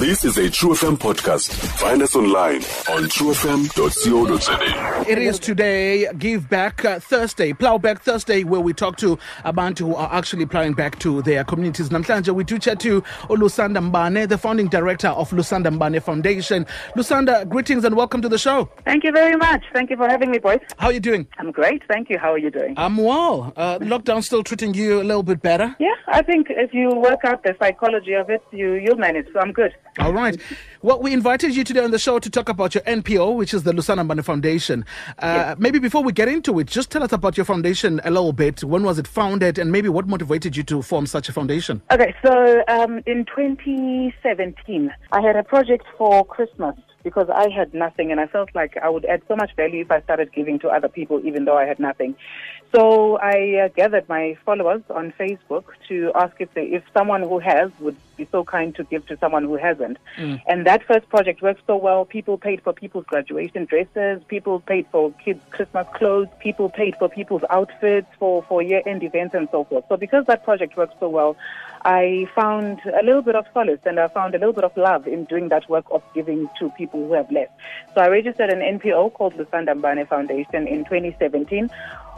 This is a True FM podcast. Find us online on truefm.co.za. It is today Give Back uh, Thursday, Plow Back Thursday, where we talk to abantu who are actually plowing back to their communities. Namhlanje, we do chat to Lusanda Mbane, the founding director of Lusanda Mbane Foundation. Lusanda, greetings and welcome to the show. Thank you very much. Thank you for having me, boys. How are you doing? I'm great. Thank you. How are you doing? I'm well. Uh, lockdown still treating you a little bit better? yeah, I think if you work out the psychology of it, you you'll manage. So I'm good. All right. Well, we invited you today on the show to talk about your NPO, which is the Lusanda Mbane Foundation. Uh, Maybe before we get into it, just tell us about your foundation a little bit. When was it founded, and maybe what motivated you to form such a foundation? Okay, so um, in 2017, I had a project for Christmas because I had nothing, and I felt like I would add so much value if I started giving to other people, even though I had nothing. So I uh, gathered my followers on Facebook to ask if they, if someone who has would be so kind to give to someone who hasn't. Mm. And that first project worked so well. People paid for people's graduation dresses. People paid for kids' Christmas clothes. People paid for people's outfits for, for year-end events and so forth. So because that project worked so well, I found a little bit of solace and I found a little bit of love in doing that work of giving to people who have less. So I registered an NPO called the Sandambane Foundation in 2017.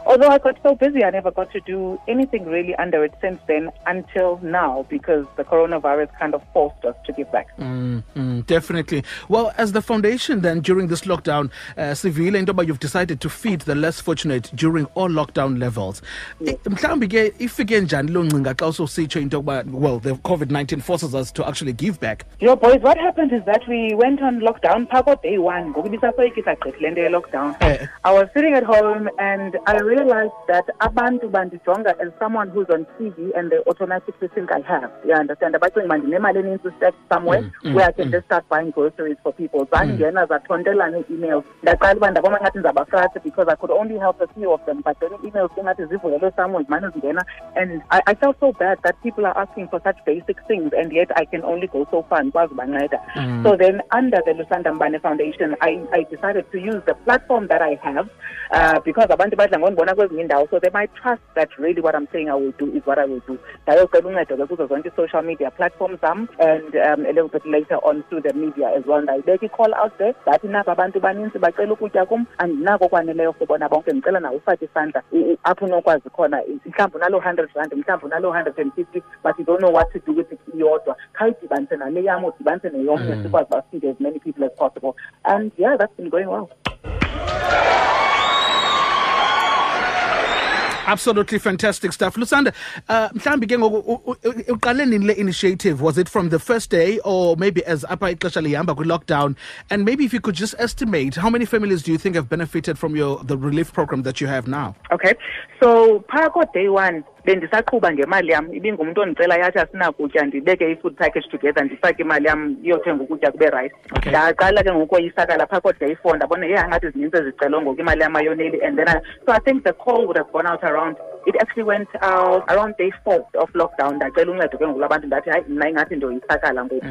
Although I got so busy, I never got to do anything really under it since then until now because the coronavirus kind of forced us to give back. Mm, mm, definitely. Well, as the foundation, then during this lockdown, uh, Sivile Ntoba, you've decided to feed the less fortunate during all lockdown levels. I- Mhlawumbi ke ifike njani loo ngcinga xa usositsho into yokuba well the COVID-19 forces us to actually give back. You know, boys, what happened is that we went on lockdown, day one, ngoku ibisasoyikisa gqitha le nto ye-lockdown. Eh. I was sitting at home and I realized that abantu bandijonga as someone who's on TV and they automatically think I have. You understand? Abacinga uba ndinemali enintsi stacked somewhere mm, mm, where I can mm. just start buying groceries for people. Zandingena zathontelana ii-emails. Ndaqala uba ndabona ngathi ndizabafrata because I could only help a few of them. But then emails ingathi zivulelwe somewhere zimane zingena. And I, I felt so bad that people are asking for such basic things and yet I can only go so far and ubanceda. So then under the Lusanda Mbane Foundation, I, I decided to use the platform that I have uh, because abantu badla ngondibona kwezinye iindawo so they might trust that really what I'm saying I will do is what I will do. Ndayocela uncedo ke kuzo zonke social media platforms zam and um, a little bit later on through the media as well. Ndayibeka i-call out there. Ndathi nabo abantu banintsi bacela ukutya kum andinako okwaneleyo for bona bonke ndicela nawe ufake isandla. Apho unokwazi khona mhlawumbi unaloo hundred rand mhlawumbi unaloo hundred and fifty but you don't know what to do with it iyodwa. Khawuyidibanise nale yam udibanise neyomnye sikwazi uba feed as many people as possible. And yeah that's been going well Absolutely fantastic stuff. Lusanda, uh, mhlawumbi ke ngoku uqale nini le initiative? Was it from the first day or maybe as apha ixesha lihamba kwi-lockdown? And maybe if you could just estimate, how many families do you think have benefited from your the relief program that you have now? okay so phaya ko-day one bendisaqhuba ngemali yam. Ibingumntu ondicela yathi asinakutya ndibeke i-food package together ndifake imali yam iyothenga ukutya kube rayithi ndaqala ke ngokoyisakala phaa ko-day ndabona ye angathi zinintsi ezicelwe ngoku imali yam ayoneli and then I, so i think the call would have gone out around it actually went out around day four of lockdown. Ndacela uncedo ke ngoku lwabantu ndathi hayi mna ingathi ndoyisakala ngoku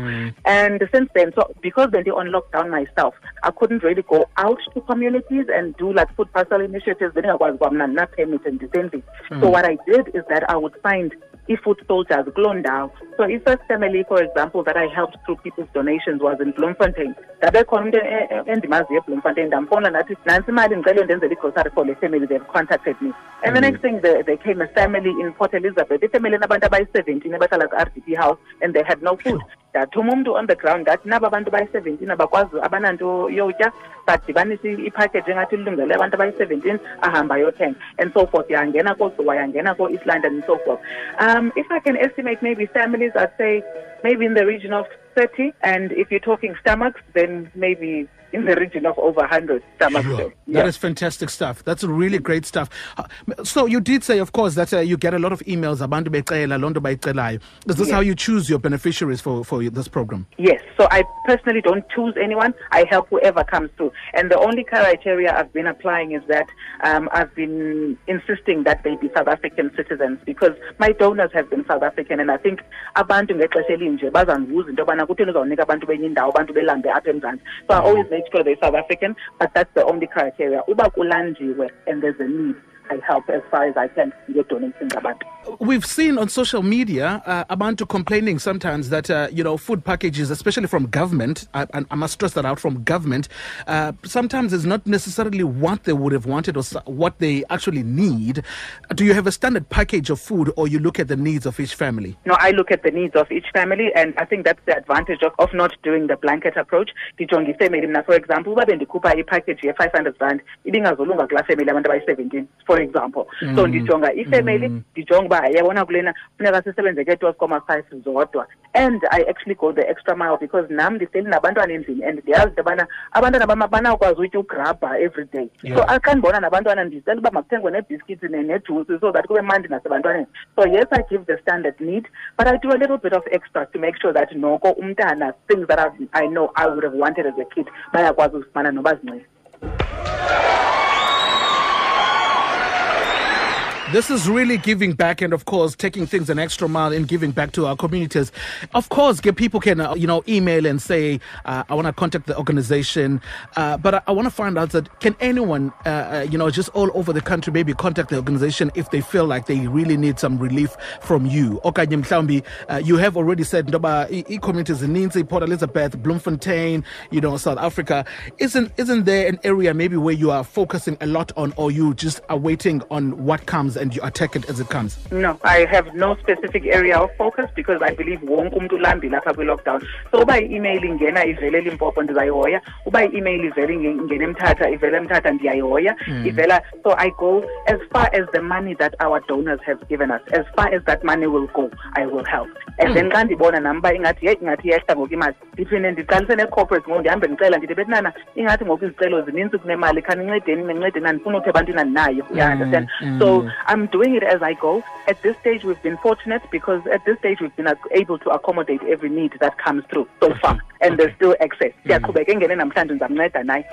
and since then so because bende-on lockdown myself i couldn't really go out to communities and do like food parcel initiatives. Bendingakwazi kwa mna ndina-permit ndisendlini so mm. what i did is that i would find i-food soldiers kuloo ndawo. So i-first family for example that i helped through people's donations was in bloemfontein. Ndabekhona umntu endimaziyo ebloemfontein. Ndamfowunela ndathi nantsi imali ndicela ndenzela igrocery for le family they've contacted me. And the mm. next thing there, there came a family in port elizabeth. Ifamily enabantu abayi-seventeen abahlala kwi-rdp house and they had no food ndathuma umntu on the ground ndathi naba bantu bayi-seventeen abakwazi abananto yotya badibanise ipackage engathi ilungele abantu abayi-seventeen ahamba ayothenga and so forth. Yangena koosuwa yangena koo-east london and so forth. Um, if i can estimate maybe families i'd say maybe in the region of 30 and if you're talking stomachs then maybe in the region of over 100 stomachs That Yeah. is fantastic stuff. That's really great stuff. Uh, So you did say, of course, that uh, you get a lot of emails abantu becela, loo nto bayicelayo. Is this Yes. how you choose your beneficiaries for, for this program? Yes, so I personally don't choose anyone. I help whoever comes through. And the only criteria I've been applying is that um, I've been insisting that they be South African citizens because my donors have been South African and I think abantu ngexesha elinje bazandibuza into yobana kutheni uzawunika abantu benye indawo abantu belambe apha emzantsi so i always make sure they're south african but that's the only criteria. Uba kulanjiwe and there's a need i help as far as i can ngedonations abantu we've seen on social media uh, abantu complaining sometimes that uh, you know food packages, especially from government, I, I must stress that out from government, uh, sometimes is not necessarily what they would have wanted or what they actually need. Do you have a standard package of food, or you look at the needs of each family? No, I look at the needs of each family, and I think that's the advantage of, of not doing the blanket approach. ndijonge ifemeli mna for example uba bendikhupha ipackage ye-five hundred rand ibingazolunga kulaa family abantu abayi-seventeen for example mm. so ndijonga ifemeli mm. ndijonga uba yabona kulena funeka sisebenze ke-twelve comma five zodwa. And i actually go the extra mile because nam ndihleli nabantwana endlini and ndiyazi into yobana abantwana bam utya ugrabha every day. Yeah. so xa ndibona nabantwana ndicela uba makuthengwe neebhiskithi nejuice so that kube mandi nasebantwaneni. So yes i give the standard need but i do a little bit of extra to make sure that noko umntana things that I, i know i would have wanted as a kid bayakwazi uzifumana noba This is really giving back and, of course, taking things an extra mile in giving back to our communities. Of course, people can, uh, you know, email and say, uh, I want to contact the organization. Uh, but I, I want to find out that can anyone, uh, uh, you know, just all over the country maybe contact the organization if they feel like they really need some relief from you? Okay, uh, you have already said, e-communities in Ninzi, Port Elizabeth, Bloemfontein, you know, South Africa. Isn't, isn't there an area maybe where you are focusing a lot on or you just are waiting on what comes and you attack it as it comes? No, I have no specific area of focus because I believe wonke umuntu ulambi lapha kwi-lockdown. So uba i-email ingena ivele elimpopo ndizayihoya. Uba i-email ivele ingena emthatha ivele emthatha ndiyayihoya. Mm. ivela so i go as far as the money that our donors have given us. As far as that money will go i will help. And then xa ndibona nam uba ingathi yeyi ingathi yehla ngoku imali ndiphinde ndiqalise nee-corporate ngoku ndihambe ndicela ndithi betinana ingathi ngoku izicelo zinintsi kunemali khanincedeni nincedeni nandifuna uthi ebantwini andinayo. You mm, understand. so I'm doing it as I go. At this stage, we've been fortunate because at this stage, we've been able to accommodate every need that comes through so far. And there's still excess. Mm.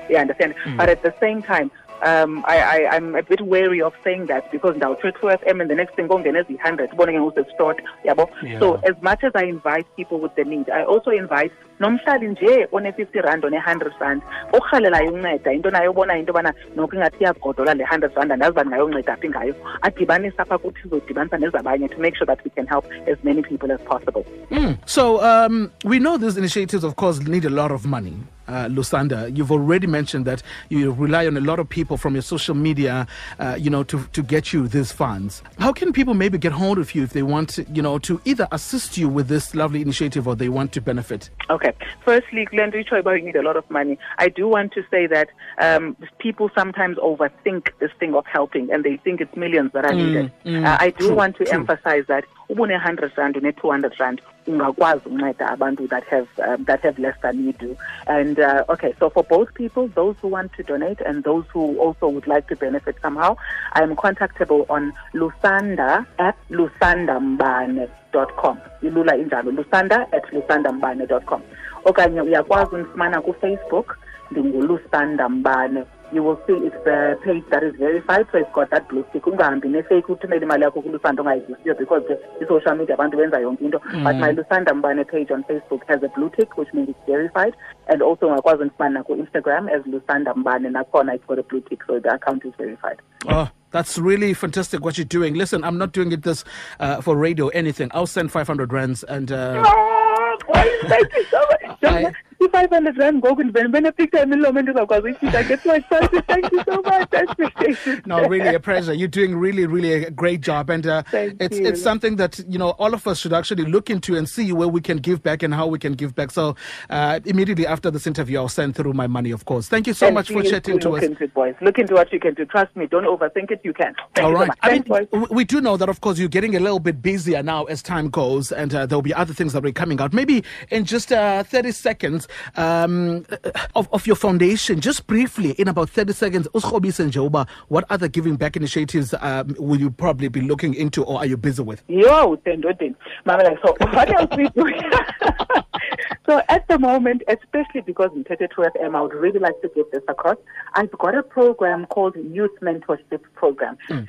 You understand? Mm. But at the same time, um, I, I, I'm a bit wary of saying that because now True FM and the next thing going to be 100, short. Yeah. So as much as I invite people with the need, I also invite nomhlali nje one-fifty rand one-hundred rand orhalelayo unceda into nayo obonayo into yobana noko ingathi iyagodola le hundred rand andazi uba ndingayonceda phi ngayo adibanise apha kuthi izodibanisa nezabanye to make sure that we can help as many people as possible mm. so um, we know these initiatives of course need a lot of money uh, Lusanda, you've already mentioned that you rely on a lot of people from your social media, uh, you know, to, to get you these funds. How can people maybe get hold of you if they want, you know, to either assist you with this lovely initiative or they want to benefit? Okay. Firstly, Glenn Richoiba, you need a lot of money. I do want to say that um, people sometimes overthink this thing of helping and they think it's millions that are mm, needed. Mm, uh, I do true, want to true. emphasize that ubune-100 rand une-200 rand ungakwazi unceda abantu that have um, that have less than you do. And uh, okay so for both people those who want to donate and those who also would like to benefit somehow i am contactable on lusanda at lusandambane.com ilula injalo lusanda at lusandambane.com okanye uyakwazi undifumana kufacebook ndingulusanda mbane you will see it's the page that is verified so it's got that blue tick ungahambi nefake uthumele imali yakho kulusanda ongayizisiyo because i-social media abantu benza yonke into mm. but my lusanda mbane page on facebook has a blue tick which means it's verified and also ungakwazi undifumana ku-instagram as lusanda mbane nakhona it's got a blue tick so the account is verified oh. That's really fantastic what you're doing. Listen, I'm not doing it this uh, for radio anything. I'll send 500 rands and. Uh, oh, thank you so much. I, i-five hundred rand ngoku ndibenepicture emilomo endizawukwazi uyifita get my son thank you so much. That's no really a pleasure. You're doing really really a great job. And uh, it's you. it's something that you know all of us should actually look into and see where we can give back and how we can give back. So uh, immediately after this interview i'll send through my money of course. Thank you so and much for chatting to look us. into it, boys. Look into what you can do. Trust me. Don't overthink it. You can. Thank all you right. so I mean, boys. we do know that of course you're getting a little bit busier now as time goes and uh, there'll be other things that will be coming out. Maybe in just uh, 30 seconds um, of, of your foundation, just briefly, in about 30 seconds, and what other giving back initiatives um, will you probably be looking into or are you busy with? Yo, Mama, so what else we do? So at the moment, especially because in 32 FM, I would really like to get this across. I've got a program called Youth Mentorship Program. Mm.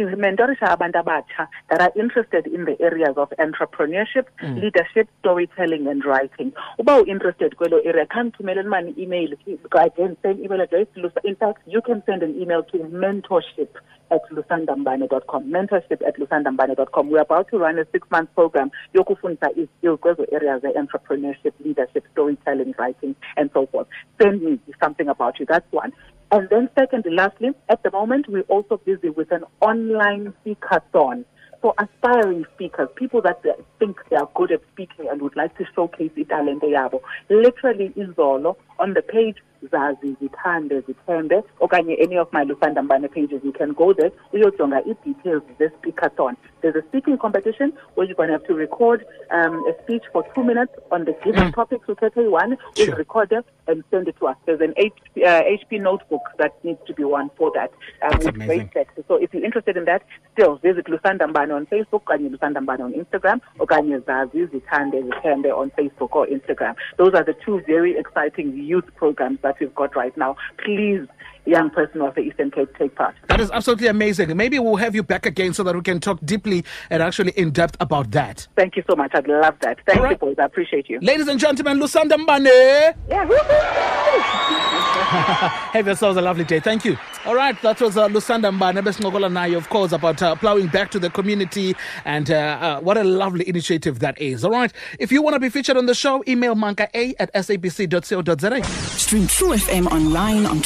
that are interested in the areas of entrepreneurship, mm. leadership, storytelling, and writing. Uba interested kwelo area, come to an email. Again, same email address. In fact, you can send an email to mentorship at lusandambane.com, mentorship at lusandambane.com. We're about to run a six-month program, yokufundisa skills kwezo areas of entrepreneurship, leadership, storytelling, writing, and so forth. Send me something about you. That's one. And then second, lastly, at the moment, we're also busy with an online speakathon for aspiring speakers, people that think they are good at speaking and would like to showcase italente yabo. Literally izolo on the page zazi zithande zithembe okanye any of my Lusanda Mbane pages you can go there uyojonga i-details ze-speakathon there's a speaking competition where you're going to have to record um, a speech for two minutes on the given Mm. topic so Tete one Sure. record it and send it to us there's an HP, uh, HP notebook that needs to be won for that um, That's with amazing. great text so if you're interested in that still visit Lusanda Mbane on Facebook okanye Lusanda Mbane on Instagram okanye zazi zithande zithembe on Facebook or Instagram those are the two very exciting youth programs that we've got right now. Please young person of the Eastern Cape take part That is absolutely amazing. Maybe we'll have you back again so that we can talk deeply and actually in depth about that. thank you so much I'd love that thank All right. you boys I appreciate you Ladies and gentlemen, Lusanda Mbane. yeah woo-hoo. Have yourselves a lovely day. Thank you. All right, that was uh, Lusanda Mbane besincokola nayo, of course, about uh, plowing back to the community and uh, uh, what a lovely initiative that is. All right, if you want to be featured on the show, email manka a at sabc.co.za. Stream True FM online on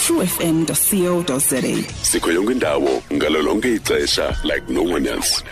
truefm.co.za. sikho yonke indawo ngalo ixesha like no one else